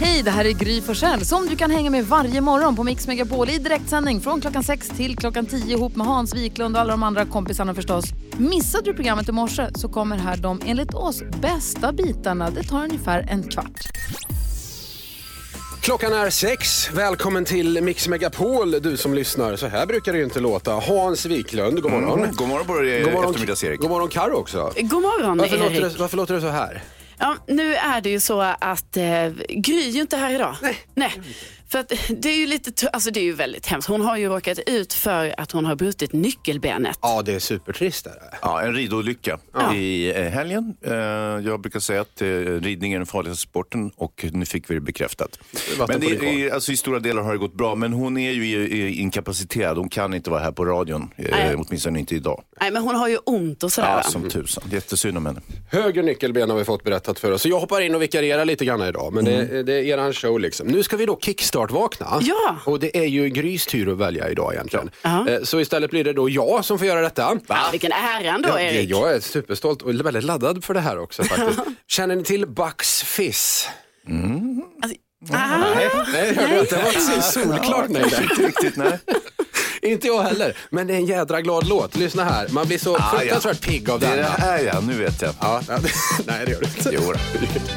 Hej, det här är Gry Forssell som du kan hänga med varje morgon på Mix Megapol i direktsändning från klockan 6 till klockan 10 ihop med Hans Wiklund och alla de andra kompisarna förstås. Missade du programmet i morse så kommer här de enligt oss bästa bitarna. Det tar ungefär en kvart. Klockan är sex. Välkommen till Mix Megapol, du som lyssnar. Så här brukar det ju inte låta. Hans Wiklund, god morgon. Mm. God morgon på dig, God morgon, eftermiddags-Erik. God morgon Karo också. God morgon Varför låter, Erik. det, varför låter det så här? Ja, nu är det ju så att eh, Gry är ju inte här idag. Nej. För att det är ju lite, alltså det är ju väldigt hemskt. Hon har ju råkat ut för att hon har brutit nyckelbenet. Ja, det är supertrist. Är det. Ja, en ridolycka i eh, helgen. Eh, Jag brukar säga att eh, ridning är den farligaste sporten och nu fick vi det bekräftat. Men det, är, alltså, i stora delar har det gått bra, men hon är ju inkapaciterad. Hon kan inte vara här på radion, Nej. åtminstone inte idag. Nej, men hon har ju ont och sådär. Ja, som tusan. Jättesynd om henne. Höger nyckelben har vi fått berättat för oss. Så jag hoppar in och vikarierar lite grann idag. Men det, det är eran show liksom. Nu ska vi då kickstart-vakna. Ja. Och det är ju Grys tur att välja idag egentligen. Ja. Eh, Så istället blir det då jag som får göra detta. Vilken ära Ja, Erik. jag är superstolt och väldigt laddad för det här också faktiskt. Känner ni till Bucks Fizz? Alltså, ah, Nej, nej, hörde jag inte. Det var ett solklart nej där. Inte riktigt, nej. Inte jag heller, men det är en jädra glad låt. Lyssna här, man blir så Ah, ja. fruktansvärt pigg av Det är den. det här ja, nu vet jag. Ja, ja, nej det gör du inte. Jo, då.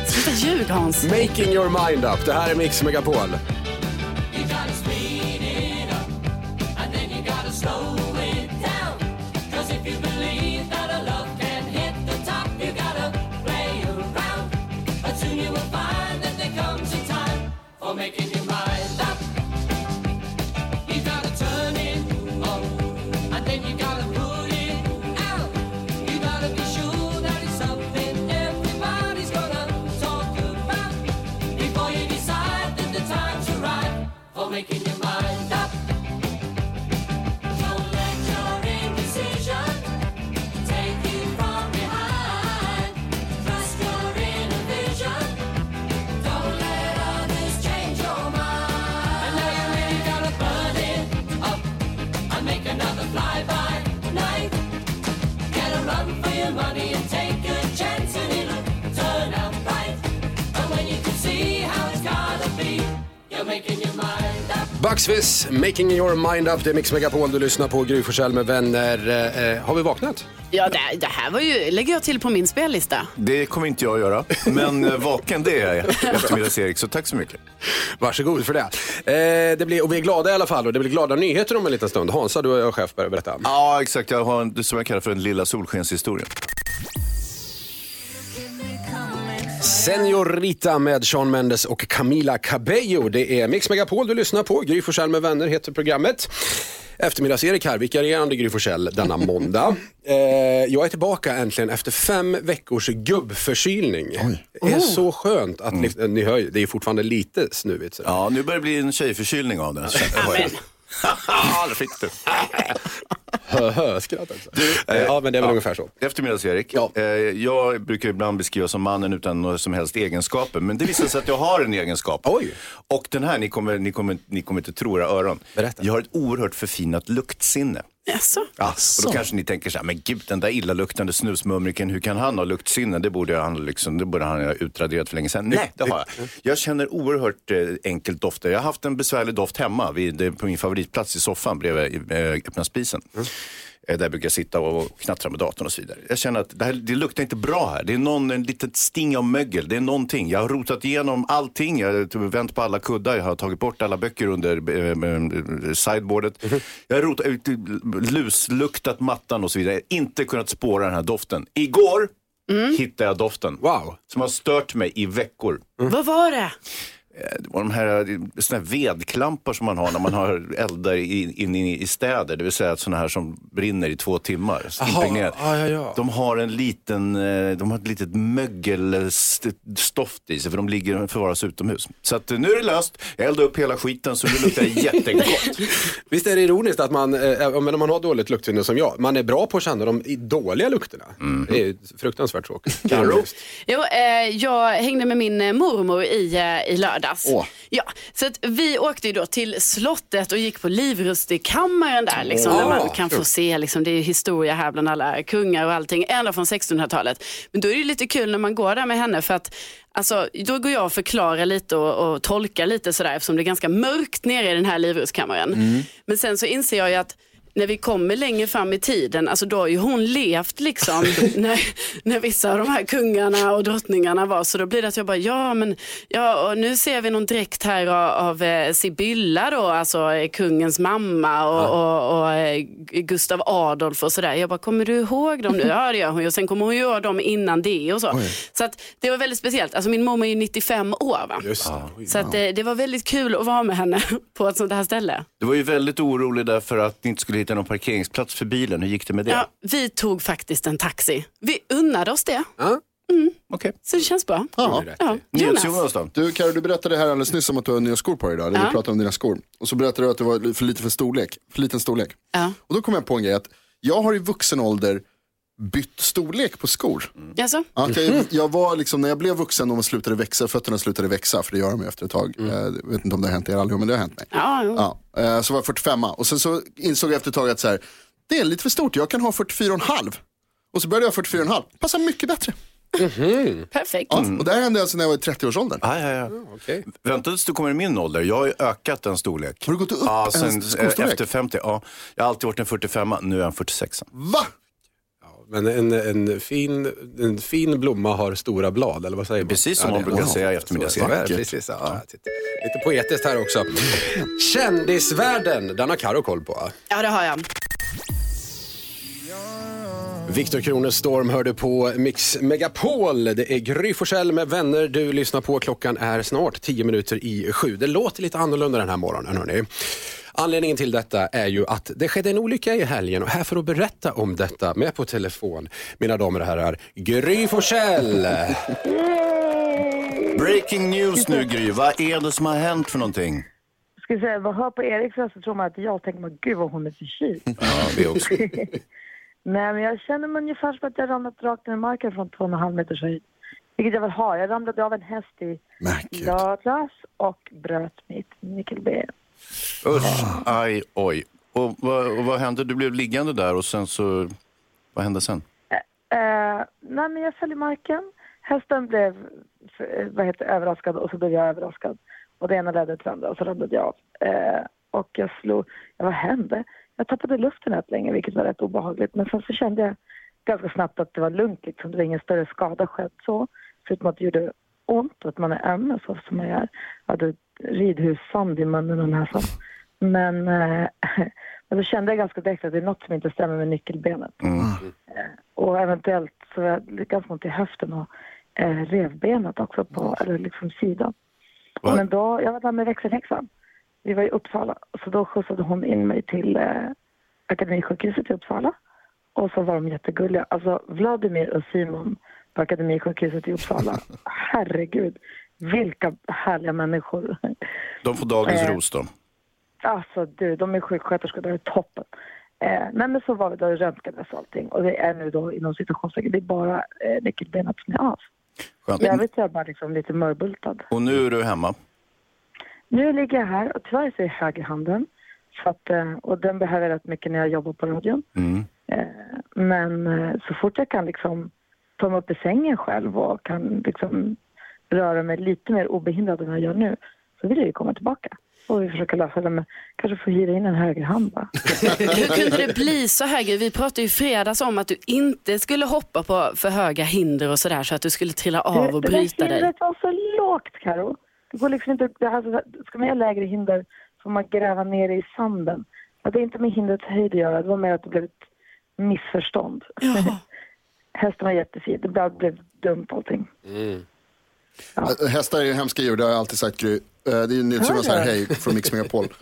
sluta ljug Hans. Making your mind up, det här är Mix Megapol. Fizz, Making your mind up, det är Mix Megapol. Du lyssnar på Gry med vänner. Eh, har vi vaknat? Ja, det, det här var ju, lägger jag till på min spellista. Det kommer inte jag att göra, men eh, vaken det är jag eftermiddags-Erik, så tack så mycket. Varsågod för det. Eh, det blir, och vi är glada i alla fall och det blir glada nyheter om en liten stund. Hansa, du är chef, börja berätta. Ja, exakt. Jag har en, det som jag kallar för en lilla solskenshistoria. Senorita med Sean Mendes och Camila Cabello. Det är Mix Megapol du lyssnar på. Gry Forssell med vänner heter programmet. Eftermiddags-Erik här, vikarierande Gry Forssell denna måndag. Eh, jag är tillbaka äntligen efter fem veckors gubbförkylning. Det är så skönt att ni, ni hör, ju, det är fortfarande lite snuvigt. Så. Ja, nu börjar det bli en tjejförkylning av det. Ja, det fick du. Skratt alltså. Eh, ja, men det är väl ungefär så. Eftermiddags-Erik. Ja. Eh, jag brukar ibland beskrivas som mannen utan några som helst egenskaper. Men det visar sig att jag har en egenskap. Oj. Och den här, ni kommer, ni kommer, ni kommer inte tro era öron. Berätta. Jag har ett oerhört förfinat luktsinne. Jaså? Ja, och då kanske ni tänker så här, men gud den där illaluktande snusmumriken, hur kan han ha luktsinne? Det borde han, liksom, det borde han ha utraderat för länge sedan. Nej, det har jag. Jag känner oerhört eh, enkelt dofter. Jag har haft en besvärlig doft hemma vid, eh, på min favoritplats i soffan bredvid eh, öppna spisen. Eh, Där brukar jag sitta och knattra med datorn och så vidare. Jag känner att det, här, det luktar inte bra här. Det är någon, en litet sting av mögel. Det är någonting. Jag har rotat igenom allting. Jag har vänt på alla kuddar. Jag har tagit bort alla böcker under eh, eh, sideboardet. Jag har rotat, ut, lusluktat mattan och så vidare. Inte kunnat spåra den här doften. Igår hittade jag doften. Wow. Som har stört mig i veckor. Vad var det? Eh, var de här, såna här vedklampar som man har när man har eldar in, in i, i städer. Det vill säga sådana här som brinner i två timmar. impregnerat. ja, ja, ja. De har en liten, eh, de har ett litet mögelstoft i sig för de ligger och förvaras utomhus. Så att eh, nu är det löst. Jag eldade upp hela skiten så nu luktar det jättegott. Visst är det ironiskt att man, eh, om man har dåligt luktsinne som jag, man är bra på att känna de dåliga lukterna. Det är fruktansvärt tråkigt. Jo, eh, jag hängde med min eh, mormor i, eh, i lördags. Åh. Ja, så att vi åkte ju då till slottet och gick på livrustikammaren där. Liksom, Åh. där man kan få se, liksom, det är historia här bland alla kungar och allting, ända från 1600-talet. Men då är det lite kul när man går där med henne för att Alltså, då går jag och förklarar lite och, och tolkar lite sådär eftersom det är ganska mörkt nere i den här livrustkammaren. Mm. Men sen så inser jag ju att när vi kommer längre fram i tiden, alltså då har ju hon levt liksom när, när vissa av de här kungarna och drottningarna var. Så då blir det att jag bara, ja men ja, och nu ser vi någon dräkt här av, av eh, Sibylla då, alltså eh, kungens mamma och, och, och eh, Gustav Adolf och sådär. Jag bara, kommer du ihåg dem nu? Ja det gör hon ju. Och sen kommer hon ihåg dem innan det och så. Så att det var väldigt speciellt. Alltså min mormor är ju 95 år va. Oj. Så att, eh, det var väldigt kul att vara med henne på ett sånt här ställe. Du var ju väldigt orolig där för att ni inte skulle hitta någon parkeringsplats för bilen. Hur gick det med det? Ja, vi tog faktiskt en taxi. Vi unnade oss det, Ja, Okej. så det känns bra. Ja. Ja. Jonas. Då? Du Karo, du berättade här alldeles nyss om att du har nya skor på dig idag. Eller Ja. vi pratade om dina skor. Och så berättade du att det var för lite för storlek. För liten storlek. Ja. Och då kom jag på en grej att jag har i vuxen ålder bytt storlek på skor. Alltså? Ja, okej, Jag var liksom, när jag blev vuxen och man slutade växa, fötterna slutade växa, för det gör de ju efter ett tag. Eh, Jag vet inte om det har hänt er allihop, men det har hänt mig. Ja. Ja, eh, så var jag 45 och sen så insåg jag efter ett tag att så här, det är lite för stort, jag kan ha 44,5. Och så började jag ha 44,5, passar mycket bättre. perfekt. Ja, Och det här hände alltså när jag var i 30-årsåldern. Ja, ja, ja. okej. Vänta tills du kommer i min ålder. Jag har ju ökat en storlek. Har du gått upp Ja, en sen, skostorlek? efter 50. Ja. Jag har alltid varit en 45, nu är jag en 46. Va? Men en, en, fin, en fin blomma har stora blad, eller vad säger man? Precis som man det- brukar ja, säga i så- eftermiddagsserien. så är det, Vackert. Precis, ja. Lite poetiskt här också. Kändisvärlden, den har Karo koll på. Ja, det har jag. Viktor Kronestorm hörde på Mix Megapol. Det är Gry Forssell med vänner du lyssnar på. Klockan är snart 10 minuter i sju. Det låter lite annorlunda den här morgonen. Hörni. Anledningen till detta är ju att det skedde en olycka i helgen och här för att berätta om detta med på telefon, mina damer och herrar, Gry Forssell. Breaking news nu Gry, vad är det som har hänt för någonting? Ska jag säga, vad hör på Eriks röst så tror man att jag tänker man gud vad hon är förkyld. Ja, det också. Nej men jag känner mig ungefär som att jag ramlat rakt ner i marken från två och en halv meters höjd. Vilket jag väl har. Jag ramlade av en häst i lördags och bröt mitt nyckelben. Usch, aj, oj. Och vad, och vad hände? Du blev liggande där och sen så, vad hände sen? Eh, eh nej men jag föll i marken. Hästen blev eh, vad heter, överraskad och så blev jag överraskad. Och det ena ledde till det andra och så ramlade jag av. Eh, och jag slog, ja, vad hände? Jag tappade luften rätt länge vilket var rätt obehagligt. Men sen så kände jag ganska snabbt att det var lugnt liksom. Det var ingen större skada skedd så. Förutom att det gjorde ont och att man är öm så som jag är. Jag hade ridhussand i munnen och näsan. Men, eh, men då kände jag ganska direkt att det är något som inte stämmer med nyckelbenet. Och eventuellt så är det ganska ont i höften och eh, revbenet också på, eller liksom sidan. Va? Men då, jag var där med växelhäxan. Vi var i Uppsala, så då skjutsade hon in mig till eh, Akademisjukhuset i Uppsala. Och så var de jättegulliga. Alltså Vladimir och Simon på Akademisjukhuset i Uppsala. Herregud, vilka härliga människor. De får dagens Eh. ros då. Alltså du, de är sjuksköterskor, det är toppen. Eh, nej men så var vi då och röntgades allting. Och det är nu då inom situationstecken, det är bara eh, nyckelbenet som är av. Skönt. Övrigt är jag bara liksom lite mörbultad. Och nu är du hemma. Nu ligger jag här och tyvärr så är högerhanden. Så att, eh, och den behöver jag rätt mycket när jag jobbar på radion. Mm. Eh, men eh, så fort jag kan liksom ta mig upp i sängen själv och kan liksom röra mig lite mer obehindrat än vad jag gör nu så vill jag ju komma tillbaka. Och vi försöker lösa det med, kanske få hyra in en högerhand bara. Hur kunde det bli så här? Vi pratade ju fredags om att du inte skulle hoppa på för höga hinder och sådär så att du skulle trilla av och det bryta dig. hindret var så lågt, Karo. Det går liksom inte, det här, ska man göra lägre hinder får man gräva ner i sanden. Det är inte med hindrets höjd att göra, det var mer att det blev ett missförstånd. Ja. Hästen var jättefin, det bara blev dumt allting. Äh, Hästar är hemska djur, det har jag alltid sagt Gry. Eh, Det är ju NyhetsJonas här, hej, från Mix Megapol.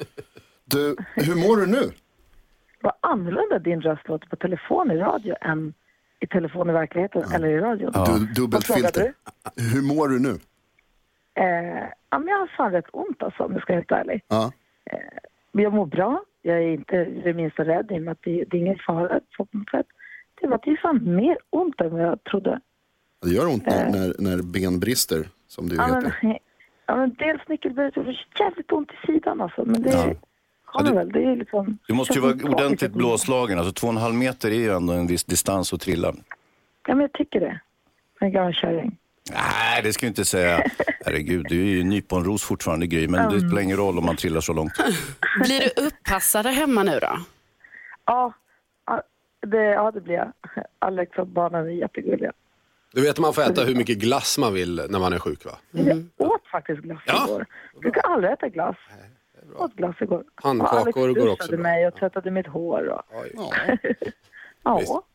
Du, hur mår du nu? Vad annorlunda din röst låter på telefon i radio än i telefon i verkligheten eller i radion. Du, dubbelt filter. Hur mår du nu? Eh, ja, men jag har fan rätt ont alltså, om jag ska vara helt ärlig. Ja. Men jag mår bra. Jag är inte det minsta rädd i och med att det, det är ingen fara på något sätt. Det var det är fan mer ont än vad jag trodde. Det gör ont när, när, när ben brister, som du Ja, men, heter. ja, men dels nyckelbenet gjorde jävligt ont i sidan alltså. Men det Ja. har Ja, det väl. Det är liksom... Du måste ju vara ordentligt blåslagen. Alltså två och en halv meter är ju ändå en viss distans att trilla. Ja, men jag tycker det. En gammal kärring. Nej, det ska jag inte säga. Herregud, du är ju nyponros fortfarande Gry, men det spelar ingen roll om man trillar så långt. Blir du uppassad där hemma nu då? Ja, ja, det, ja, det blir jag. Alex och barnen är jättegulliga. Du vet att man får äta hur mycket glass man vill när man är sjuk va? Jag åt faktiskt glass Ja. igår. Jag brukar aldrig äta glass. Jag åt glass igår. Alex går också bra. mig och tvättade mitt hår. Och... Ja.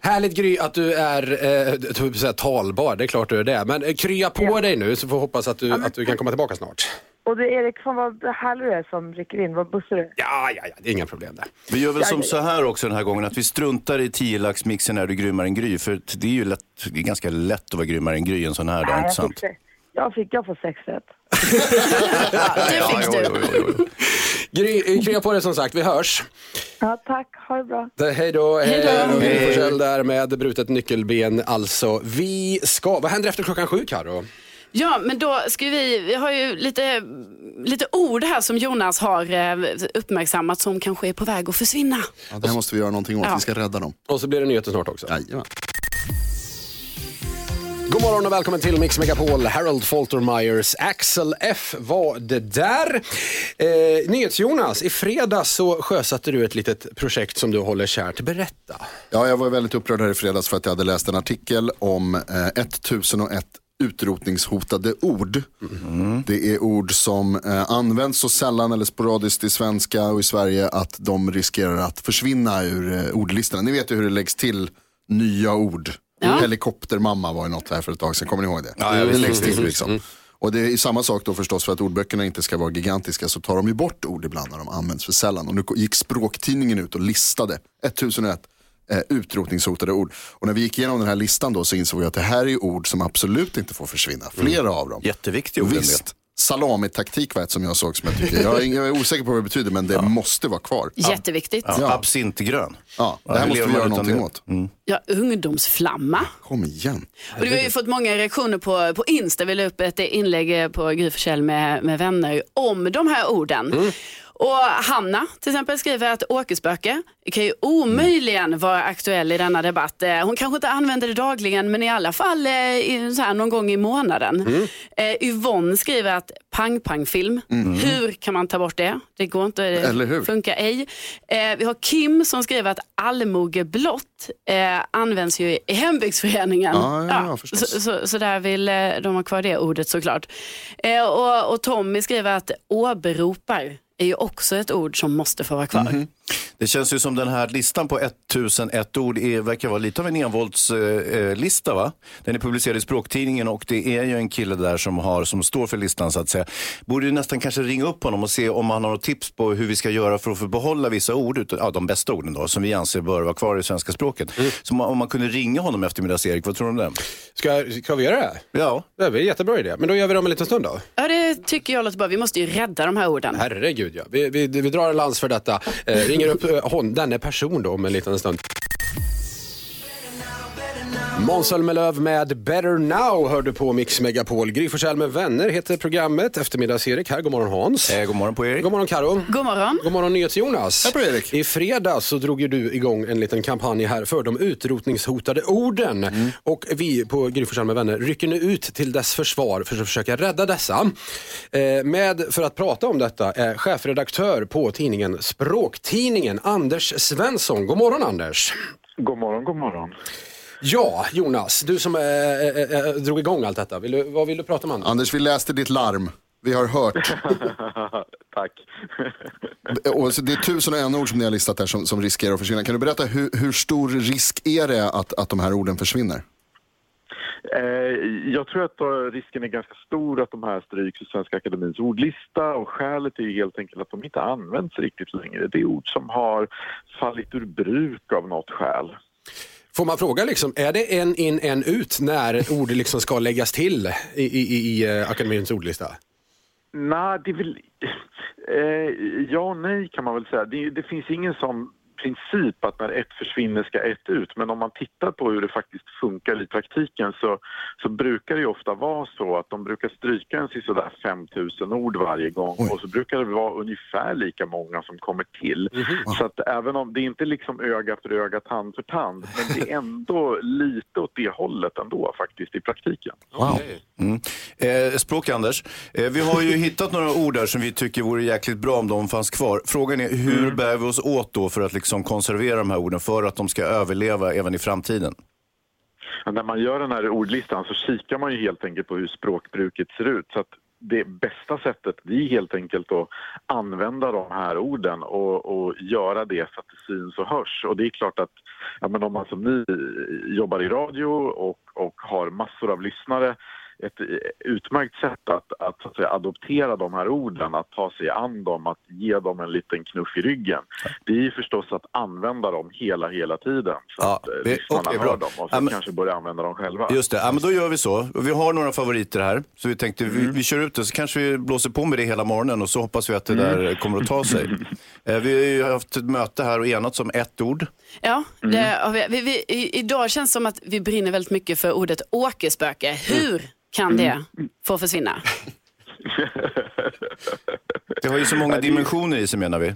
Härligt Gry att du är eh, talbar, det är klart du är det. Men eh, krya på dig nu så får vi hoppas att du, att du kan komma tillbaka snart. Och det är Erik, fan vad härlig du är som rycker in. Vad bussig du. Ja, ja, ja, det är inga problem där. Vi gör väl som så här också den här gången, att vi struntar i 10-laxmixen när du grymmare än Gry. För det är ju lätt, det är ganska lätt att vara grymmare än Gry en sån här dag, inte jag, sant? jag fick, jag får sex rätt. Det fick du. jo, jo, jo. Gry, krya på dig som sagt, vi hörs. Ja, tack. Ha det bra. Det- Hej då. Hej då. Gry Forssell där med brutet nyckelben alltså. Vi ska, vad händer efter klockan sju Karo? Ja, men då ska vi, vi har ju lite, lite ord här som Jonas har eh, uppmärksammat som kanske är på väg att försvinna. Ja, det här måste vi göra någonting åt, Ja. vi ska rädda dem. Och så blir det nyheter snart också. Jajamän. God morgon och välkommen till Mix Megapol. Harold Faltermeyers Axel F var det där. Eh, NyhetsJonas, i fredags så sjösatte du ett litet projekt som du håller kärt. Berätta. Ja, jag var väldigt upprörd här i fredags för att jag hade läst en artikel om eh, 1001 utrotningshotade ord. Det är ord som eh, används så sällan eller sporadiskt i svenska och i Sverige att de riskerar att försvinna ur eh, ordlistorna. Ni vet ju hur det läggs till nya ord. Helikoptermamma var ju något här för ett tag sedan, kommer ni ihåg det? det läggs till liksom. Och det är samma sak då förstås för att ordböckerna inte ska vara gigantiska så tar de ju bort ord ibland när de används för sällan. Och nu gick språktidningen ut och listade 1001 eh, utrotningshotade ord. Och när vi gick igenom den här listan då så insåg vi att det här är ord som absolut inte får försvinna. Flera av dem. Jätteviktiga ord. Visst. Salamitaktik var ett som jag såg som jag tycker, jag är, jag är osäker på vad det betyder men det måste vara kvar. Jätteviktigt. Ja, Absintgrön. Ja, det här hur måste vi göra någonting det? åt. Ja, ungdomsflamma. Kom igen. Och vi har ju fått många reaktioner på, på Insta. Vi la upp ett inlägg på Gry med, med vänner om de här orden. Och Hanna till exempel skriver att åkerspöke kan ju omöjligen vara aktuell i denna debatt. Eh, Hon kanske inte använder det dagligen men i alla fall eh, i- så här någon gång i månaden. Eh, Yvonne skriver att pang-pang-film, hur kan man ta bort det? Det går inte, Eller hur? det funkar ej. Eh, vi har Kim som skriver att allmogeblott eh, används ju i hembygdsföreningen. Ja, ja, ja, så, så, så där vill de ha kvar det ordet såklart. Och, och Tommy skriver att åberopar är ju också ett ord som måste få vara kvar. Mhm. Det känns ju som den här listan på 1001 ord är, verkar vara lite av en envåldslista. va? Den är publicerad i språktidningen och det är ju en kille där som, har, som står för listan så att säga. Borde ju nästan kanske ringa upp honom och se om han har något tips på hur vi ska göra för att få behålla vissa ord, ut- ja, de bästa orden då, som vi anser bör vara kvar i svenska språket. Så om man- om man kunde ringa honom eftermiddags-Erik, vad tror du om det? Ska, ska vi göra det? Ja, Det är en jättebra idé. Men då gör vi det om en liten stund då. Ja, det tycker jag låter bra. Vi måste ju rädda de här orden. Herregud ja. Vi, vi, vi drar en lans för detta. Eh, ringer upp eh, hon, denne person då om en liten stund. Måns Zelmerlöw med Better Now hör du på Mix Megapol. Gry Forssell med vänner heter programmet. Eftermiddags-Erik här. God morgon Hans. eh, god morgon på Erik. God morgon Karo. God morgon. God morgon NyhetsJonas. Hej på er, Erik. I fredags så drog ju du igång en liten kampanj här för de utrotningshotade orden. Mm. Och vi på Gry Forssell med vänner rycker nu ut till dess försvar för att försöka rädda dessa. Eh, med för att prata om detta är chefredaktör på tidningen Språktidningen, Anders Svensson. God morgon Anders. God morgon, god morgon. Ja, Jonas, du som eh, eh, drog igång allt detta. Vill du, vad vill du prata om Anders? Anders, vi läste ditt larm. Vi har hört. Tack. Och så det är tusen och en ord som ni har listat där som, som riskerar att försvinna. Kan du berätta hur, hur stor risk är det att, att de här orden försvinner? Jag tror att risken är ganska stor att de här stryks i Svenska Akademins ordlista och skälet är ju helt enkelt att de inte används riktigt längre. Det är ord som har fallit ur bruk av något skäl. Får man fråga, liksom, är det en in, en ut när ord liksom ska läggas till i, i, i, i eh, Akademins ordlista? Nej, det är väl... Eh, ja och nej kan man väl säga. Det, det finns ingen som princip att när ett försvinner ska ett ut. Men om man tittar på hur det faktiskt funkar i praktiken så, så brukar det ju ofta vara så att de brukar stryka en sådär 5000 ord varje gång och så brukar det vara ungefär lika många som kommer till. Så att även om det är inte liksom öga för öga, tand för tand, men det är ändå lite åt det hållet ändå faktiskt i praktiken. Wow. Mm. Eh, språk Anders, eh, vi har ju hittat några ord där som vi tycker vore jäkligt bra om de fanns kvar. Frågan är hur bär vi oss åt då för att liksom konservera de här orden för att de ska överleva även i framtiden? När man gör den här ordlistan så kikar man ju helt enkelt på hur språkbruket ser ut. Så att det bästa sättet det är helt enkelt att använda de här orden och, och göra det så att det syns och hörs. Och det är klart att ja, men om man som ni jobbar i radio och, och har massor av lyssnare ett utmärkt sätt att, att, så att säga, adoptera de här orden, att ta sig an dem, att ge dem en liten knuff i ryggen. Det är ju förstås att använda dem hela, hela tiden. Så Ja, att eh, det- lyssnarna okej, bra. hör dem och Ja, så men- kanske börja använda dem själva. Just det, ja, men då gör vi så. Vi har några favoriter här, så vi tänkte vi, vi kör ut det, så kanske vi blåser på med det hela morgonen och så hoppas vi att det där kommer att ta sig. Eh, vi har ju haft ett möte här och enats om ett ord. Ja, det, har vi, vi, vi, i, idag känns det som att vi brinner väldigt mycket för ordet åkerspöke. Hur kan det få försvinna? Det har ju så många dimensioner i sig menar vi.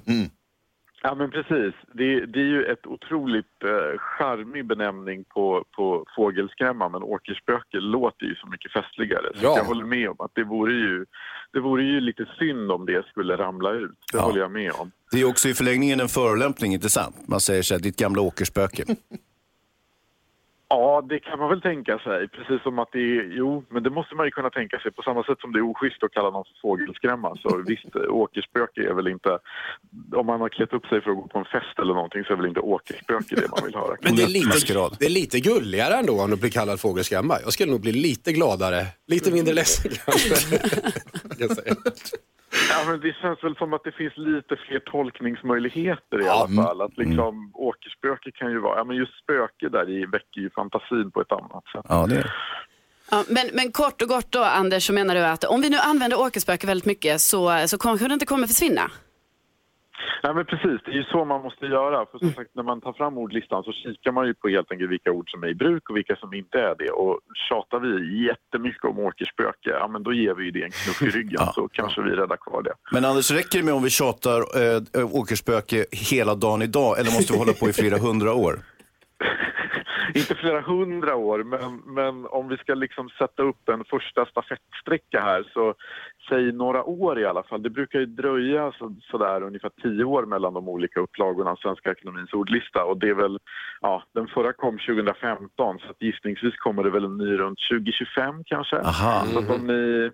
Ja men precis. Det, det är ju ett otroligt eh, charmig benämning på, på fågelskrämma men åkerspöke låter ju så mycket festligare. Så Ja. jag håller med om att det vore, ju, det vore ju lite synd om det skulle ramla ut. Det Ja. håller jag med om. Det är också i förlängningen en förolämpning, inte sant? Man säger så här, ditt gamla åkerspöke. Ja, det kan man väl tänka sig. Precis som att det är, jo, men det måste man ju kunna tänka sig på samma sätt som det är oschysst att kalla någon för fågelskrämma. Så visst, åkerspöke är väl inte, om man har klätt upp sig för att gå på en fest eller någonting så är väl inte åkerspöke det man vill höra. Men det är, lite, det är lite gulligare ändå än att bli kallad fågelskrämma. Jag skulle nog bli lite gladare, lite mindre ledsen kanske. Ja, men det känns väl som att det finns lite fler tolkningsmöjligheter i alla fall. Att liksom, åkerspöke kan ju vara, ja men just spöke där i väcker ju fantasin på ett annat sätt. Ja, det är. Ja, men, men kort och gott då, Anders, så menar du att om vi nu använder åkerspöke väldigt mycket så, så kanske det inte kommer försvinna? Nej men precis, det är ju så man måste göra. För som sagt, när man tar fram ordlistan så kikar man ju på helt enkelt vilka ord som är i bruk och vilka som inte är det. Och tjatar vi jättemycket om åkerspöke, ja men då ger vi ju det en knuff i ryggen så kanske vi räddar kvar det. Men Anders, räcker det med om vi tjatar äh, åkerspöke hela dagen idag eller måste vi hålla på i flera hundra år? inte flera hundra år, men, men om vi ska liksom sätta upp en första stafettsträcka här så säg några år i alla fall. Det brukar ju dröja så, sådär ungefär tio år mellan de olika upplagorna av Svenska Akademins ordlista och det är väl, ja, den förra kom 2015 så gissningsvis kommer det väl en ny runt 2025 kanske. Aha. Så att om ni,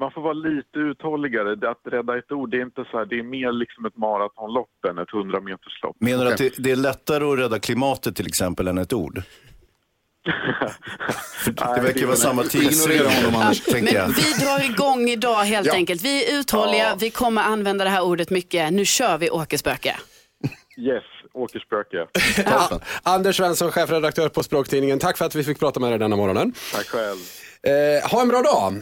man får vara lite uthålligare. Att rädda ett ord, det är inte så här, det är mer liksom ett maratonlopp än ett 100 meterslopp. Menar du att det, det är lättare att rädda klimatet till exempel än ett ord? Det verkar vara samma tidsregler. Ignorera honom, Anders. tänker jag. Men vi drar igång idag helt Ja. enkelt. Vi är uthålliga, vi kommer använda det här ordet mycket. Nu kör vi åkerspöke. Yes, åkerspöke. Ja. Anders Svensson, chefredaktör på Språktidningen. Tack för att vi fick prata med dig denna morgonen. Tack själv. Eh, ha en bra dag.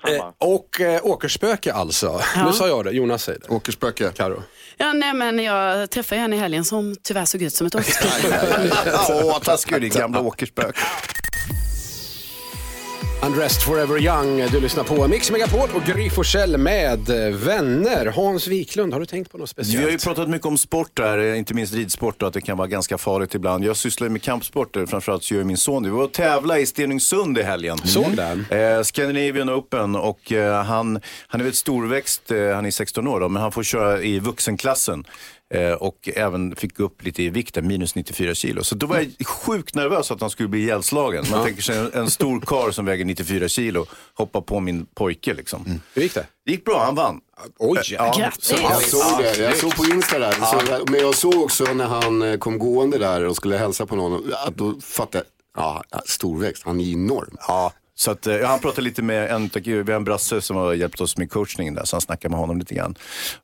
Samma. Eh, och eh, åkerspöke alltså. Nu sa jag det, Jonas säger det. Åkerspöke. Karo. Ja, nej, men jag träffade en i helgen som tyvärr såg ut som ett åkerspöke. Åh, taskig ditt gamla åkerspöke. Undressed Forever Young. Du lyssnar på Mix Megapol och Gry Forssell med vänner. Hans Wiklund, har du tänkt på något Vi speciellt? har ju pratat mycket om sport där, inte minst ridsport och att det kan vara ganska farligt ibland. Jag sysslar ju med kampsporter, framförallt så gör min son det. Vi var och tävla i Stenungsund i helgen. Såg den? Eh, Scandinavian Open och eh, han, han är väl storväxt, eh, han är 16 år då, men han får köra i vuxenklassen. Eh, och även fick upp lite i vikt, där, minus 94 kilo. Så då var jag sjukt nervös att han skulle bli ihjälslagen. Man tänker sig en, en stor kar som väger 94 kilo, hoppa på min pojke liksom. Hur gick det? Det gick bra, han vann. Oj! Ja, Grattis. Jag såg det, jag såg på Insta där. Så, men jag såg också när han eh, kom gående där och skulle hälsa på någon. Att då fattade jag, ja, storväxt, han är enorm. Ja, så att, eh, ja, han pratade lite med en, vi har en brasse som har hjälpt oss med coachningen där, så han snackade med honom lite grann.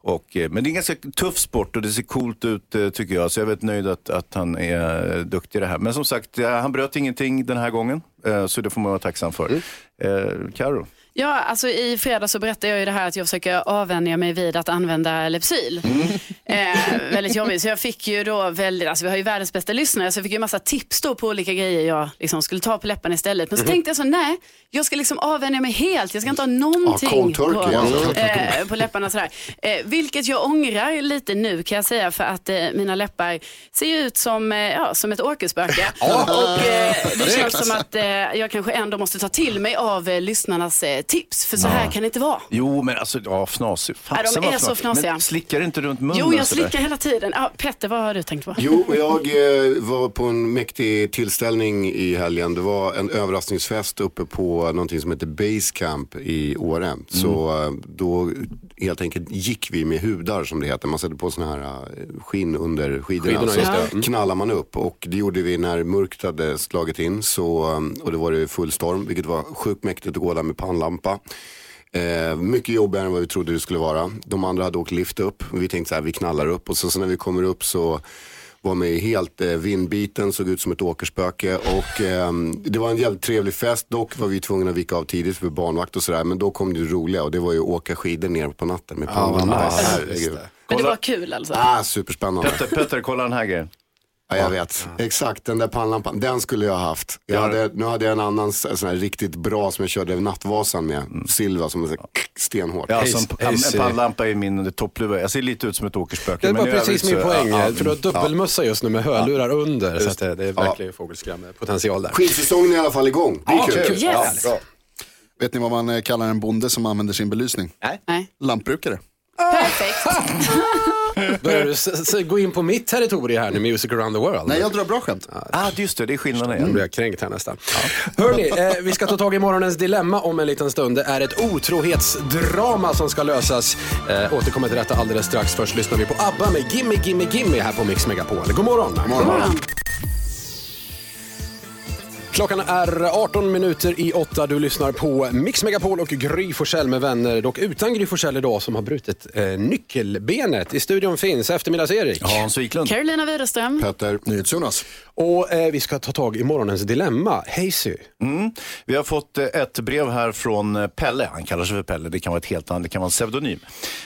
Och, eh, men det är en ganska tuff sport och det ser coolt ut eh, tycker jag, så jag är väldigt nöjd att, att han är eh, duktig i det här. Men som sagt, eh, han bröt ingenting den här gången, eh, så det får man vara tacksam för. Eh, Karo? Ja, alltså i fredags så berättade jag ju det här att jag försöker avvänja mig vid att använda Lypsyl. Eh, väldigt jobbigt, så jag fick ju då väldigt, alltså vi har ju världens bästa lyssnare, så jag fick ju massa tips då på olika grejer jag liksom skulle ta på läpparna istället. Men så tänkte jag så, nej, jag ska liksom avvänja mig helt, jag ska inte ha någonting turkey, på, ja. eh, på läpparna sådär. Eh, vilket jag ångrar lite nu kan jag säga, för att eh, mina läppar ser ju ut som, eh, ja, som ett åkerspöke. Och eh, det känns som att jag kanske ändå måste ta till mig av lyssnarnas tips, för så här kan det inte vara. Jo, men alltså, ja, fnasig. Ja, de Fasen vad är så fnasig. fnasiga. Men slickar du inte runt munnen? Jo, jag slickar hela tiden. Ja, Petter, vad har du tänkt på? Jo, jag eh, var på en mäktig tillställning i helgen. Det var en överraskningsfest uppe på någonting som heter Basecamp i Åre. Så eh, då helt enkelt gick vi med hudar som det heter. Man sätter på sådana här eh, skinn under skidorna. Skidorna, så. Mm. knallar man upp och det gjorde vi när mörkret hade slagit in. Så, eh, och det var det full storm, vilket var sjukt mäktigt att gå där med pannlampa. Eh, mycket jobbigare än vad vi trodde det skulle vara. De andra hade åkt lift upp. Vi tänkte så här, vi knallar upp. Och så, så när vi kommer upp så var man ju helt eh, vindbiten, såg ut som ett åkerspöke. Och eh, det var en jävligt trevlig fest. Dock var vi tvungna att vika av tidigt för barnvakt och sådär. Men då kom det roliga och det var ju att åka skidor ner på natten med pannlampa. nice. Herregud. Men det var kul alltså. Ah, superspännande. Petter, Petter, kolla den här grejen. Ja, jag vet. Exakt, den där pannlampan. Den skulle jag ha haft. Jag Ja. hade, nu hade jag en annan sån här riktigt bra som jag körde över Nattvasan med. Silva som är så här stenhårt. Ja, hej, en pannlampa är min toppluva. Jag ser lite ut som ett åkerspöke. Det var precis min så- poäng, ja, ja. för du har dubbelmössa just nu med hörlurar under. Så att det, det är verkligen fågelskrämmepotential där. Skidsäsongen är i alla fall igång. Det är kul. Yes. Ja, bra. Vet ni vad man eh, kallar en bonde som använder sin belysning? Nej. Lantbrukare. Perfekt. Börjar du s- s- gå in på mitt territorium här nu, Music around the world? Nej, jag drar bra skämt. Ah, just det, det är skillnaden Nu blir jag kränkt här nästan. Hörni, eh, vi ska ta tag i morgonens dilemma om en liten stund. Det är ett otrohetsdrama som ska lösas. Eh, återkommer till detta alldeles strax. Först lyssnar vi på ABBA med Gimme Gimme Gimme här på Mix Megapol. God morgon! God morgon. Klockan är 18 minuter i åtta. Du lyssnar på Mix Megapol och Gry Forssell med vänner. Dock utan Gry Forssell idag som har brutit eh, nyckelbenet. I studion finns eftermiddags-Erik. Hans Wiklund. Carolina Widerström. Petter. NyhetsJonas. Och eh, vi ska ta tag i morgonens dilemma. Hazy. Mm. Vi har fått eh, ett brev här från eh, Pelle. Han kallar sig för Pelle. Det kan vara ett helt annat, det kan vara en pseudonym.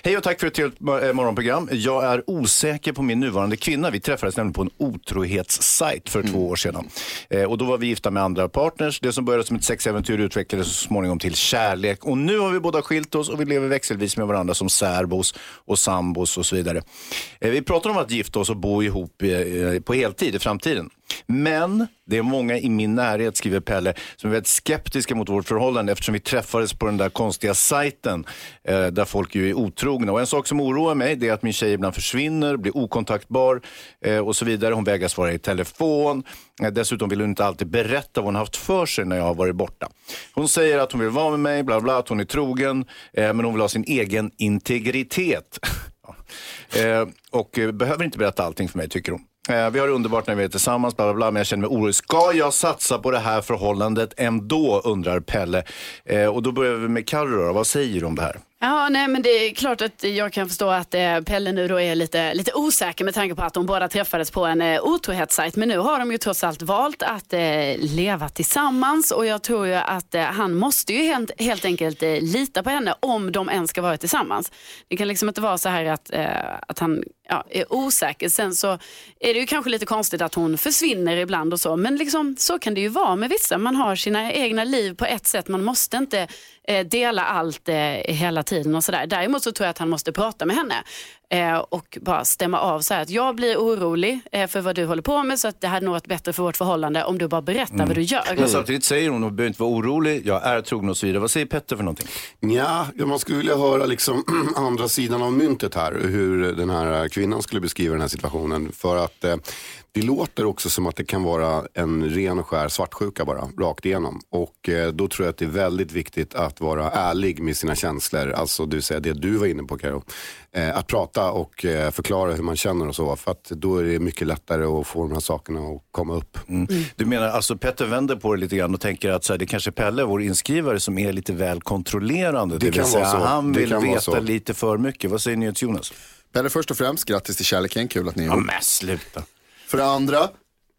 Hej och tack för ett mor- eh, morgonprogram. Jag är osäker på min nuvarande kvinna. Vi träffades nämligen på en otrohetssajt för två år sedan. Eh, och då var vi gifta med andra partners. Det som började som ett sexäventyr utvecklades så småningom till kärlek. Och nu har vi båda skilt oss och vi lever växelvis med varandra som särbos och sambos och så vidare. Eh, vi pratar om att gifta oss och bo ihop på heltid i framtiden. Men det är många i min närhet, skriver Pelle, som är väldigt skeptiska mot vårt förhållande eftersom vi träffades på den där konstiga sajten eh, där folk ju är otrogna. Och en sak som oroar mig det är att min tjej ibland försvinner, blir okontaktbar eh, och så vidare. Hon vägrar svara i telefon. Eh, dessutom vill hon inte alltid berätta vad hon haft för sig när jag har varit borta. Hon säger att hon vill vara med mig, bla bla, att hon är trogen, eh, men hon vill ha sin egen integritet. Eh, och eh, behöver inte berätta allting för mig, tycker hon. Eh, vi har det underbart när vi är tillsammans, bla, bla, bla, men jag känner mig orolig. Ska jag satsa på det här förhållandet ändå, undrar Pelle. Eh, och då börjar vi med Carro, vad säger du om det här? Ja, nej, men det är klart att jag kan förstå att eh, Pelle nu då är lite, lite osäker med tanke på att de båda träffades på en eh, otrohetssajt. Men nu har de ju trots allt valt att eh, leva tillsammans och jag tror ju att eh, han måste ju helt, helt enkelt eh, lita på henne om de ens ska vara tillsammans. Det kan liksom inte vara så här att, eh, att han ja, är osäker. Sen så är det ju kanske lite konstigt att hon försvinner ibland och så. Men liksom, så kan det ju vara med vissa. Man har sina egna liv på ett sätt. Man måste inte eh, dela allt eh, hela tiden och sådär. Däremot så tror jag att han måste prata med henne eh, och bara stämma av så här att jag blir orolig eh, för vad du håller på med så att det hade nog varit bättre för vårt förhållande om du bara berättar vad du gör. Men samtidigt säger hon, hon behöver inte vara orolig, jag är trogen och så vidare. Vad säger Petter för någonting? Ja, man skulle vilja höra liksom andra sidan av myntet här. Hur den här kvinnan skulle beskriva den här situationen. För att eh, det låter också som att det kan vara en ren och skär svartsjuka bara, rakt igenom. Och eh, då tror jag att det är väldigt viktigt att vara ärlig med sina känslor. Alltså det vill säga det du var inne på Karo. Eh, att prata och eh, förklara hur man känner och så. För att då är det mycket lättare att få de här sakerna att komma upp. Du menar alltså Petter vänder på det lite grann och tänker att så här, det kanske är Pelle, vår inskrivare, som är lite väl kontrollerande. Det vill kan säga, vara så. han Det vill veta lite för mycket. Vad säger ni till Jonas? Pelle, först och främst, grattis till kärleken. Kul att ni är Ja ihop. men sluta. För det andra,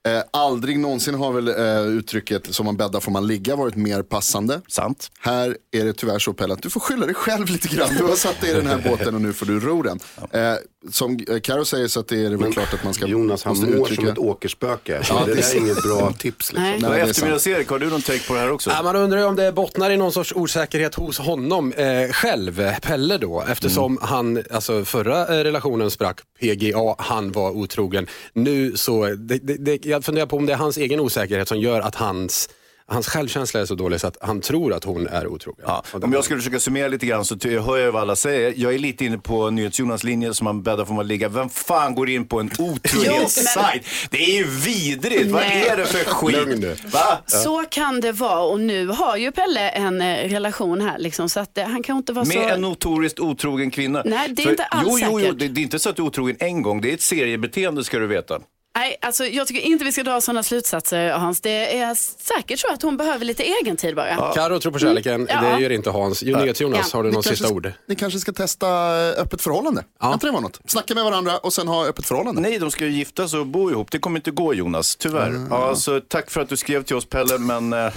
Eh, aldrig någonsin har väl eh, uttrycket som man bäddar får man ligga varit mer passande. Sant. Här är det tyvärr så Pelle att du får skylla dig själv lite grann. Du har satt dig i den här båten och nu får du ro den. Eh, som eh, Karo säger så att det är det väl klart att man ska Jonas han mår uttrycka- som ett åkerspöke. Ja, det är är inget bra tips. Liksom. Nej. Nej, eftermiddags-Erik, har du någon take på det här också? Ja, man undrar ju om det bottnar i någon sorts osäkerhet hos honom eh, själv, Pelle då, eftersom han, alltså förra eh, relationen sprack, PGA, han var otrogen. Nu så, det, det, det, jag funderar på om det är hans egen osäkerhet som gör att hans, hans självkänsla är så dålig så att han tror att hon är otrogen. Ja, om jag skulle försöka summera lite grann så hör jag vad alla säger. Jag är lite inne på NyhetsJonas linje som man bäddar får man ligga. Vem fan går in på en otrohetssajt? Det är ju vidrigt. Vad är det för skit? Va? Så kan det vara och nu har ju Pelle en eh, relation här liksom, så att eh, han kan inte vara Med så... en notoriskt otrogen kvinna. Nej, det är inte alls jo, jo, jo, säkert. det, det är inte så att du är otrogen en gång. Det är ett seriebeteende ska du veta. Nej, alltså, jag tycker inte vi ska dra sådana slutsatser Hans. Det är säkert så att hon behöver lite egen tid bara. Karo tror på kärleken, Mm. Ja. det gör inte Hans. Jonas, Jonas Ja. har du Ni något kanske, sista ord? Ni kanske ska testa eh, öppet förhållande. Kan inte det vara något? Snacka med varandra och sen ha öppet förhållande. Nej, de ska ju gifta sig och bo ihop. Det kommer inte gå Jonas, tyvärr. Ja, så tack för att du skrev till oss Pelle, men... eh,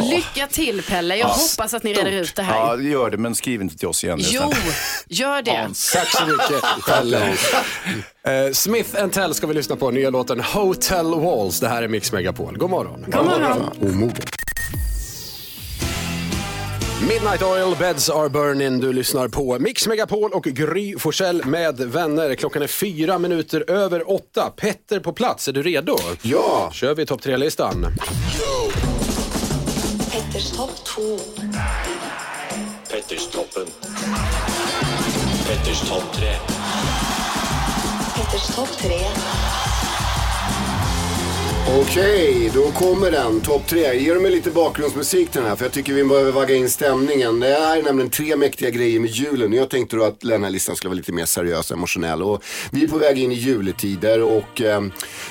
Lycka till Pelle, jag hoppas att ni reder ut det här. Ja, gör det, men skriv inte till oss igen. Jo, gör det. Tack så mycket, Pelle. Eh, Smith Tell ska vi lyssna på, nya låten Hotel Walls. Det här är Mix Megapol. God morgon. God morgon. Omogen. Midnight Oil, Beds Are Burning. Du lyssnar på Mix Megapol och Gry Forssell med vänner. Klockan är fyra minuter över åtta. Petter på plats, är du redo? Ja, kör vi topp tre-listan. Petters topp 2. Petterstoppen. Petters topp tre. Petters topp 3. Okej, då kommer den. Topp tre. Ge mig lite bakgrundsmusik till den här, för jag tycker vi behöver vagga in stämningen. Det här är nämligen tre mäktiga grejer med julen. Jag tänkte då att den här listan skulle vara lite mer seriös och emotionell. Och vi är på väg in i juletider och eh,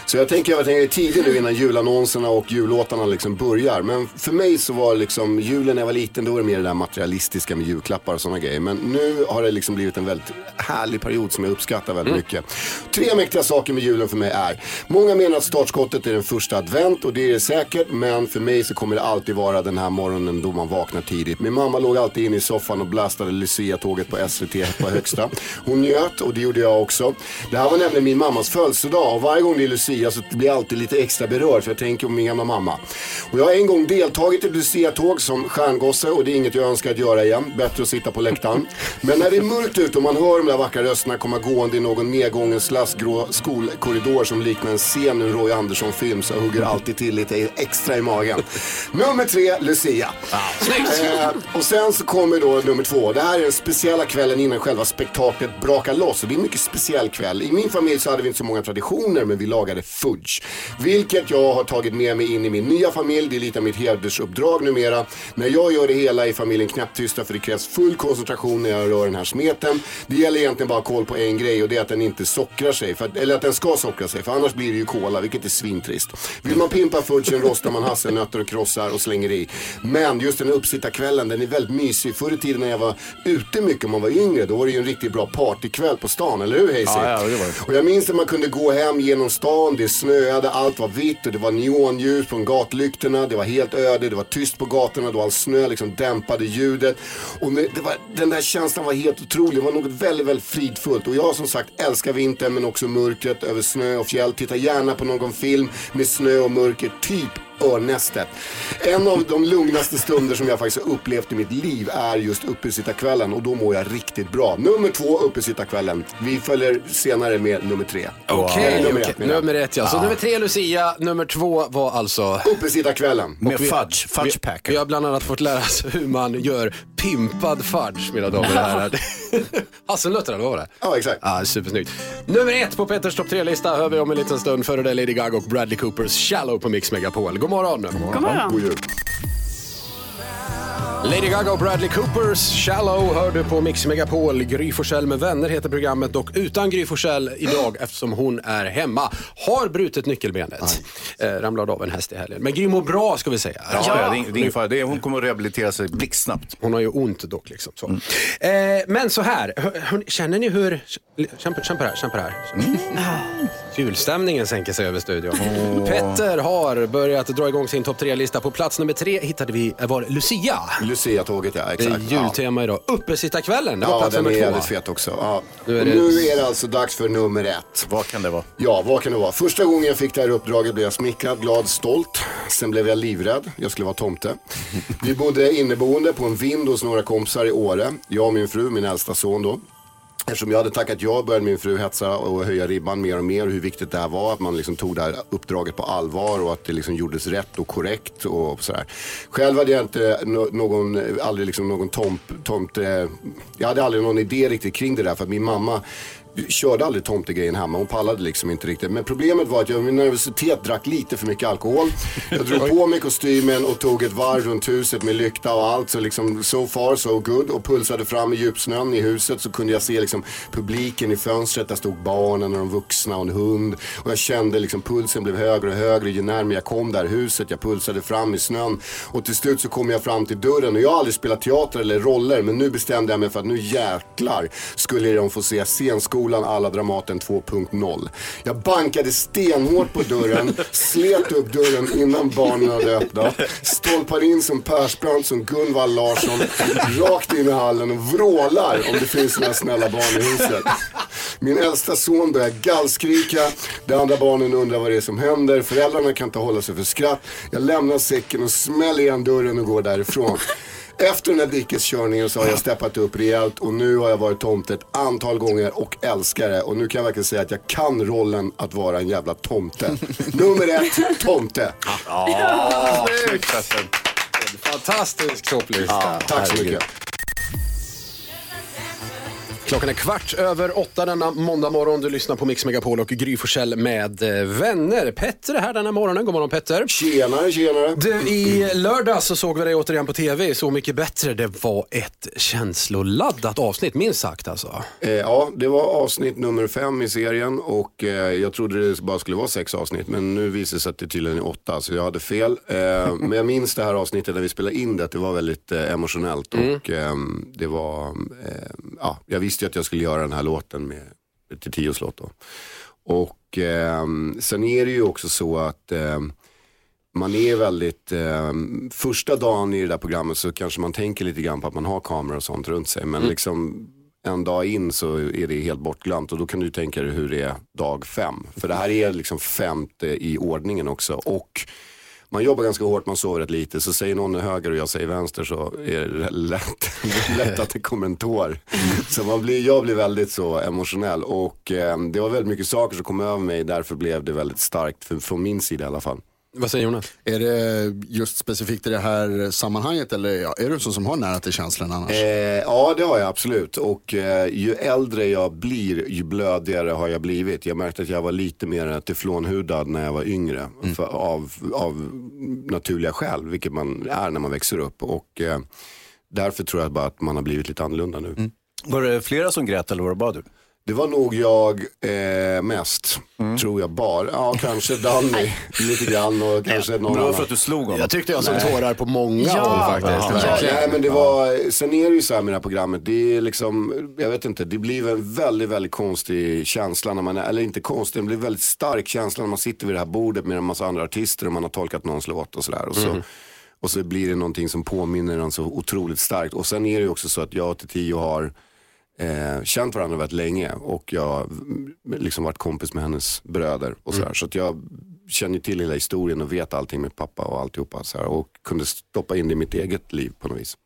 så jag tänker jag tänker tidigt nu innan julannonserna och jullåtarna liksom börjar. Men för mig så var liksom julen när jag var liten, då var det mer det där materialistiska med julklappar och sådana grejer. Men nu har det liksom blivit en väldigt härlig period som jag uppskattar väldigt mycket. Tre mäktiga saker med julen för mig är, många menar att startskottet är den första advent och det är det säkert. Men för mig så kommer det alltid vara den här morgonen då man vaknar tidigt. Min mamma låg alltid inne i soffan och blastade Lucia-tåget på SVT på högsta. Hon njöt och det gjorde jag också. Det här var nämligen min mammas födelsedag och varje gång det är Lucia så blir jag alltid lite extra berörd för jag tänker på min gamla mamma. Och jag har en gång deltagit i ett Lucia-tåg som stjärngosse och det är inget jag önskar att göra igen. Bättre att sitta på läktaren. Men när det är mörkt ute och man hör de där vackra rösterna komma gående i någon nedgången slaskgrå skolkorridor som liknar en scen ur en Roy Andersson-film så jag hugger alltid till lite extra i magen. Nummer tre, Lucia. Eh, och sen så kommer då nummer två. Det här är den speciella kvällen innan själva spektaklet brakar loss. Och det är en mycket speciell kväll. I min familj så hade vi inte så många traditioner men vi lagade fudge. Vilket jag har tagit med mig in i min nya familj. Det är lite av mitt hedersuppdrag numera. När jag gör det hela är familjen knäpptysta för det krävs full koncentration när jag rör den här smeten. Det gäller egentligen bara koll på en grej och det är att den inte sockrar sig. För eller att den ska sockra sig för annars blir det ju kola vilket är svintrist. Vill man pimpa fudgen rostar man hasselnötter och krossar och slänger i. Men just den uppsittarkvällen den är väldigt mysig. Förr i tiden när jag var ute mycket om man var yngre då var det ju en riktigt bra partykväll på stan, eller hur Hayes? Ja, ja, det var det. Och jag minns när man kunde gå hem genom stan, det snöade, allt var vitt och det var neonljus på gatlyktorna, det var helt öde, det var tyst på gatorna, då all snö liksom dämpade ljudet. Och var, den där känslan var helt otrolig, det var något väldigt, väldigt fridfullt. Och jag som sagt älskar vintern men också mörkret över snö och fjäll. Titta gärna på någon film med snö och mörker, typ Örnästet. En av de lugnaste stunder som jag faktiskt har upplevt i mitt liv är just uppesittarkvällen och då mår jag riktigt bra. Nummer två, uppesittarkvällen. Vi följer senare med nummer tre. Okej, Eller nummer jag. nummer ett ja. Så nummer tre Lucia, nummer två var alltså... Uppesittarkvällen. Med vi- fudge, fudge packer. Vi har bland annat fått lära oss hur man gör pimpad fudge, mina damer och herrar. Hasselnötter, eller vad var det? Ja, exakt. Ja, supersnyggt. Nummer ett på Peters topp tre-lista hör vi om en liten stund. Före det Lady Gaga och Bradley Coopers Shallow på Mix Megapol. God morgon. God morgon. God jul. Lady Gaga och Bradley Coopers Shallow hör du på Mix Megapol. Gry Forssell med vänner heter programmet och utan Gry Forssell idag eftersom hon är hemma. Har brutit nyckelbenet. Eh, ramlade av en häst i helgen. Men Gry mår bra ska vi säga. Ja, ja. Det, är, det är ingen fara. Det är, hon kommer att rehabilitera sig blixtsnabbt. Hon har ju ont dock. Liksom, så. Eh, men så här, hör, hör, känner ni hur... Känn på, det här. Känn på det här. Julstämningen sänker sig över studion. Petter har börjat dra igång sin topp tre-lista. På plats nummer tre hittade vi, var Lucia. Lucia-tåget ja, Det exakt. är jultema idag. Uppesittarkvällen, det var Ja, plats den är nummer två. jävligt fet också. Ja. Nu är det- nu är det alltså dags för nummer ett. Vad kan det vara? Ja, vad kan det vara? Första gången jag fick det här uppdraget blev jag smickrad, glad, stolt. Sen blev jag livrädd. Jag skulle vara tomte. Vi bodde inneboende på en vind hos några kompisar i Åre. Jag och min fru, min äldsta son då. Eftersom jag hade tackat ja började min fru hetsa och höja ribban mer och mer hur viktigt det här var. Att man liksom tog det här uppdraget på allvar och att det liksom gjordes rätt och korrekt och sådär. Själv hade jag inte någon, aldrig liksom någon tomt, tomt jag hade aldrig någon idé riktigt kring det där för att min mamma körde aldrig tomtegrejen hemma. Hon pallade liksom inte riktigt. Men problemet var att jag med nervositet drack lite för mycket alkohol. Jag drog på mig kostymen och tog ett varv runt huset med lykta och allt. Så liksom so far so good. Och pulsade fram i djupsnön i huset så kunde jag se liksom publiken i fönstret. Där stod barnen och de vuxna och en hund. Och jag kände liksom pulsen blev högre och högre ju närmare jag kom där huset. Jag pulsade fram i snön. Och till slut så kom jag fram till dörren. Och jag har aldrig spelat teater eller roller. Men nu bestämde jag mig för att nu jäklar skulle de få se scenskolan alla Dramaten 2.0. Jag bankade stenhårt på dörren, slet upp dörren innan barnen hade öppnat, Stolpar in som Persbrandt, som Gunvald Larsson, rakt in i hallen och vrålar om det finns några snälla barn i huset. Min äldsta son börjar gallskrika, de andra barnen undrar vad det är som händer, föräldrarna kan inte hålla sig för skratt. Jag lämnar säcken och smäller igen dörren och går därifrån. Efter den här dikeskörningen så har jag steppat upp rejält och nu har jag varit tomte ett antal gånger och älskar det. Och nu kan jag verkligen säga att jag kan rollen att vara en jävla tomte. Nummer ett, tomte. Ja, snyggt. Fantastisk topplista. Tack så mycket. Klockan är kvart över åtta denna måndag morgon. Du lyssnar på Mix Megapol och Gry Forssell med eh, vänner. Petter är här denna morgonen. God morgon Petter. Tjenare, tjenare. Du, I lördag så såg vi dig återigen på tv, Så mycket bättre. Det var ett känsloladdat avsnitt, minst sagt alltså. Eh, ja, det var avsnitt nummer fem i serien och eh, jag trodde det bara skulle vara sex avsnitt men nu visar det sig att det tydligen är åtta så jag hade fel. Eh, men jag minns det här avsnittet när vi spelade in det, att det var väldigt eh, emotionellt och ehm, det var, eh, ja, jag visste ju att jag skulle göra den här låten med, till Tios låt då. Och ehm, sen är det ju också så att ehm, man är väldigt, eh, första dagen i det där programmet så kanske man tänker lite grann på att man har kameror och sånt runt sig. Men liksom en dag in så är det helt bortglömt och då kan du tänka dig hur det är dag fem. För det här är liksom femte i ordningen också. Och man jobbar ganska hårt, man sover rätt lite. Så säger någon höger och jag säger vänster så är det lätt, lätt att det kommer en tår. Så man blir, jag blir väldigt så emotionell. Och eh, det var väldigt mycket saker som kom över mig. Därför blev det väldigt starkt, för, från min sida i alla fall. Vad säger Jonas? Är det just specifikt i det här sammanhanget eller ja, är du en sån som har nära till känslan annars? Eh, ja, det har jag absolut. Och eh, ju äldre jag blir, ju blödigare har jag blivit. Jag märkte att jag var lite mer teflonhudad när jag var yngre. För, av, av naturliga skäl, vilket man är när man växer upp. Och eh, därför tror jag bara att man har blivit lite annorlunda nu. Var det flera som grät eller var det bara du? Det var nog jag eh, mest, tror jag bara. Ja, kanske Danny lite grann och kanske någon Det var annan. för att du slog honom. Jag tyckte jag såg tårar på många Ja. håll faktiskt. Ja. Verkligen. Nej men det var, sen är det ju så här med det här programmet, det är liksom, jag vet inte, det blir en väldigt, väldigt konstig känsla när man är, eller inte konstig, det blir en väldigt stark känsla när man sitter vid det här bordet med en massa andra artister och man har tolkat någons låt och sådär. Och, så, och så blir det någonting som påminner en så otroligt starkt. Och sen är det ju också så att jag och Tio har eh, känt varandra väldigt länge och jag mm, liksom varit kompis med hennes bröder och sådär. Så att jag känner till hela historien och vet allting med pappa och alltihopa så här, och kunde stoppa in det i mitt eget liv på något vis.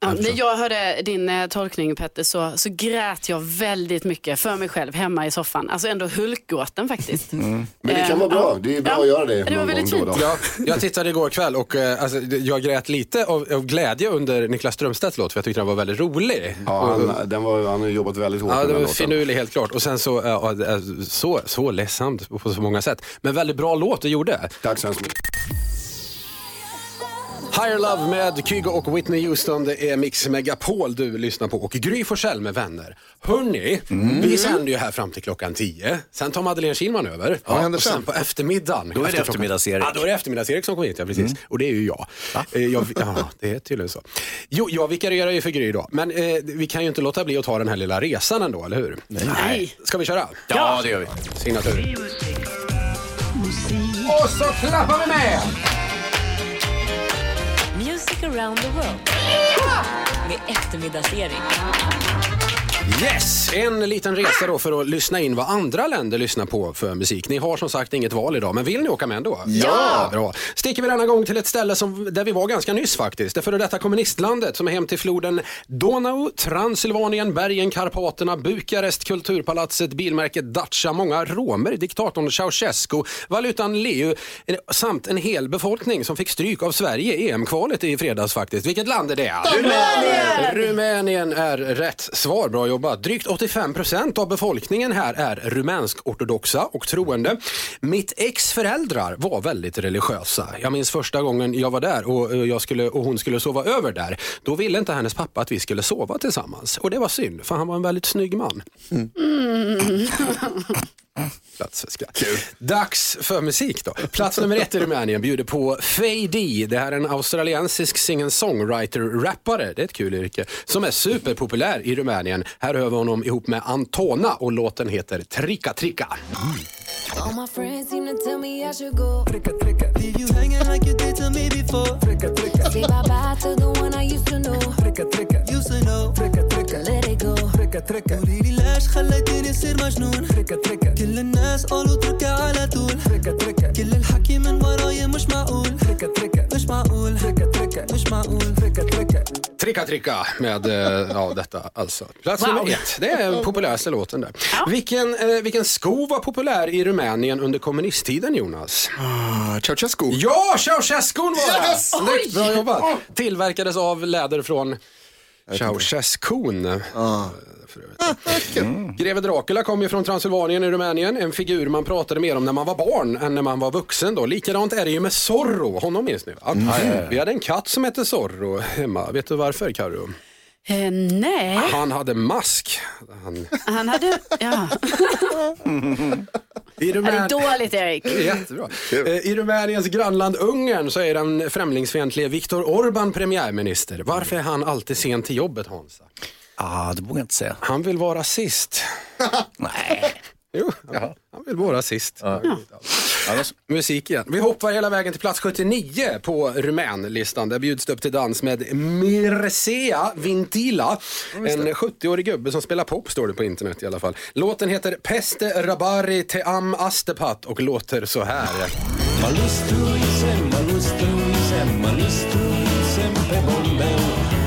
Ja, när jag hörde din eh, tolkning Petter så, så grät jag väldigt mycket för mig själv hemma i soffan. Alltså ändå hulkgråten faktiskt. Men det kan vara bra, det är bra Ja. att göra det Det var väldigt då. Ja, jag tittade igår kväll och eh, alltså, jag grät lite av, av glädje under Niklas Strömstedts låt för jag tyckte den var väldigt rolig. Ja, han, den var, han har jobbat väldigt hårt Ja, med det den var låten. finurlig helt klart. Och sen så, ja, ja, så, så ledsamt på så många sätt. Men väldigt bra låt du gjorde. Tack så hemskt mycket. Higher Love med Kygo och Whitney Houston. Det är Mix Megapol du lyssnar på och Gry Forssell med vänner. Hörni, Mm. vi sänder ju här fram till klockan 10. Sen tar Madeleine Kihlman över. vad händer och sen sen? på eftermiddagen. Då är det eftermiddags-Erik. Ja, då är det eftermiddags-Erik som kommer hit, ja precis. Och det är ju jag. Eh, jag ja, det är tydligen så. Jo, jag vikarierar ju för Gry då. Men eh, vi kan ju inte låta bli att ta den här lilla resan ändå, eller hur? Nej. Ska vi köra? Ja, det gör vi. Signatur. Och så klappar vi med! Music around the world. Med eftermiddagsserie. Yes! En liten resa då för att lyssna in vad andra länder lyssnar på för musik. Ni har som sagt inget val idag, men vill ni åka med ändå? Ja! Bra. Sticker vi denna gång till ett ställe som, där vi var ganska nyss faktiskt. Det före detta kommunistlandet som är hem till floden Donau, Transylvanien, bergen, Karpaterna, Bukarest, Kulturpalatset, bilmärket Dacia, många romer, diktatorn Ceausescu, valutan leu samt en hel befolkning som fick stryk av Sverige i EM-kvalet i fredags faktiskt. Vilket land är det? Rumänien! Rumänien är rätt svar. Bra jobbat. Drygt 85 procent av befolkningen här är rumänsk-ortodoxa och troende. Mitt ex föräldrar var väldigt religiösa. Jag minns första gången jag var där och, eh, jag skulle, och hon skulle sova över där. Då ville inte hennes pappa att vi skulle sova tillsammans. Och det var synd, för han var en väldigt snygg man. Plats för skratt. Dags för musik då. Plats nummer ett i Rumänien bjuder på D. Det här är en australiensisk singer-songwriter-rappare, det är ett kul yrke, som är superpopulär i Rumänien. Här hör vi honom ihop med Antona och låten heter Tricka Tricka. All my friends seem to tell me I should go. Leave you hanging like you did to me before. Say bye bye to the one I used to know. Used to know. Let it go. قولي لي ليش خليتيني اصير مجنون كل الناس قالوا تركها على طول كل الحكي من وراي مش معقول مش معقول مش معقول Tricka Tricka med eh, ja, detta alltså. Plats Wow. nummer ett. Det är den populäraste låten där. Vilken, eh, vilken sko var populär i Rumänien under kommunisttiden Jonas? Ah, Ceausescu. Ja, Ceausescu var det! Yes! Snyggt, bra jobbat. Tillverkades av läder från Ceausescun. För övrigt. Mm. Greve Dracula kom ju från Transylvanien i Rumänien. En figur man pratade mer om när man var barn än när man var vuxen. Då. Likadant är det ju med Zorro, honom minns ni va? Vi hade en katt som hette Zorro hemma. Vet du varför Karo? Eh, nej, Han hade mask. Han... han hade... Ja. I Det är Rumän... dåligt Erik. Jättebra. Eh, I Rumäniens grannland Ungern så är den främlingsfientlige Viktor Orbán premiärminister. Varför är han alltid sen till jobbet Hansa? Ah, det vågar jag inte säga. Han vill vara sist. Nej. Jo, han, han vill vara sist. Annars, Musik igen. Vi hoppar hela vägen till plats 79 på Rumänlistan. Där bjuds det upp till dans med Mircea Vintila. En 70-årig gubbe som spelar pop står det på internet i alla fall. Låten heter Peste Rabari Te Am Astepat och låter så här.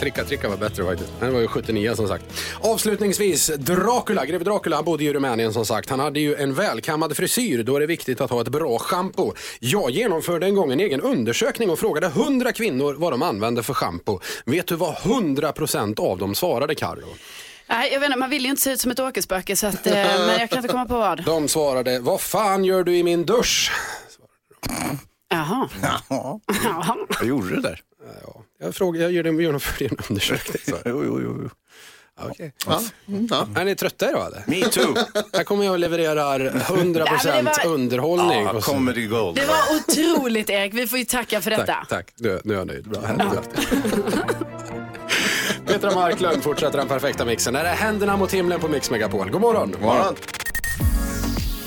Tricka Tricka var bättre faktiskt. Den var ju 79 som sagt. Avslutningsvis, Dracula, greve Dracula, han bodde i Rumänien som sagt. Han hade ju en välkammad frisyr, då är det viktigt att ha ett bra schampo. Jag genomförde en gång en egen undersökning och frågade 100 kvinnor vad de använde för schampo. Vet du vad 100% av dem svarade Carro? Nej, jag vet inte, man vill ju inte se ut som ett åkerspöke så att, eh, men jag kan inte komma på vad. De svarade, vad fan gör du i min dusch? Jaha. Vad gjorde du där? Ja, jag, frågade, jag gjorde- genomförde en undersökning. Så. Jo, jo, jo. Okej. Ja. Mm, ja. Är ni trötta idag eller? Me too. Här kommer jag och levererar 100% Ja, men det var- underhållning. Ja, så- comedy gold. Det var otroligt Erik, vi får ju tacka för detta. Tack, tack. Nu, nu är jag nöjd. Bra. Petra Marklund fortsätter den perfekta mixen. Här är Händerna mot himlen på Mix Megapol. God morgon. God morgon.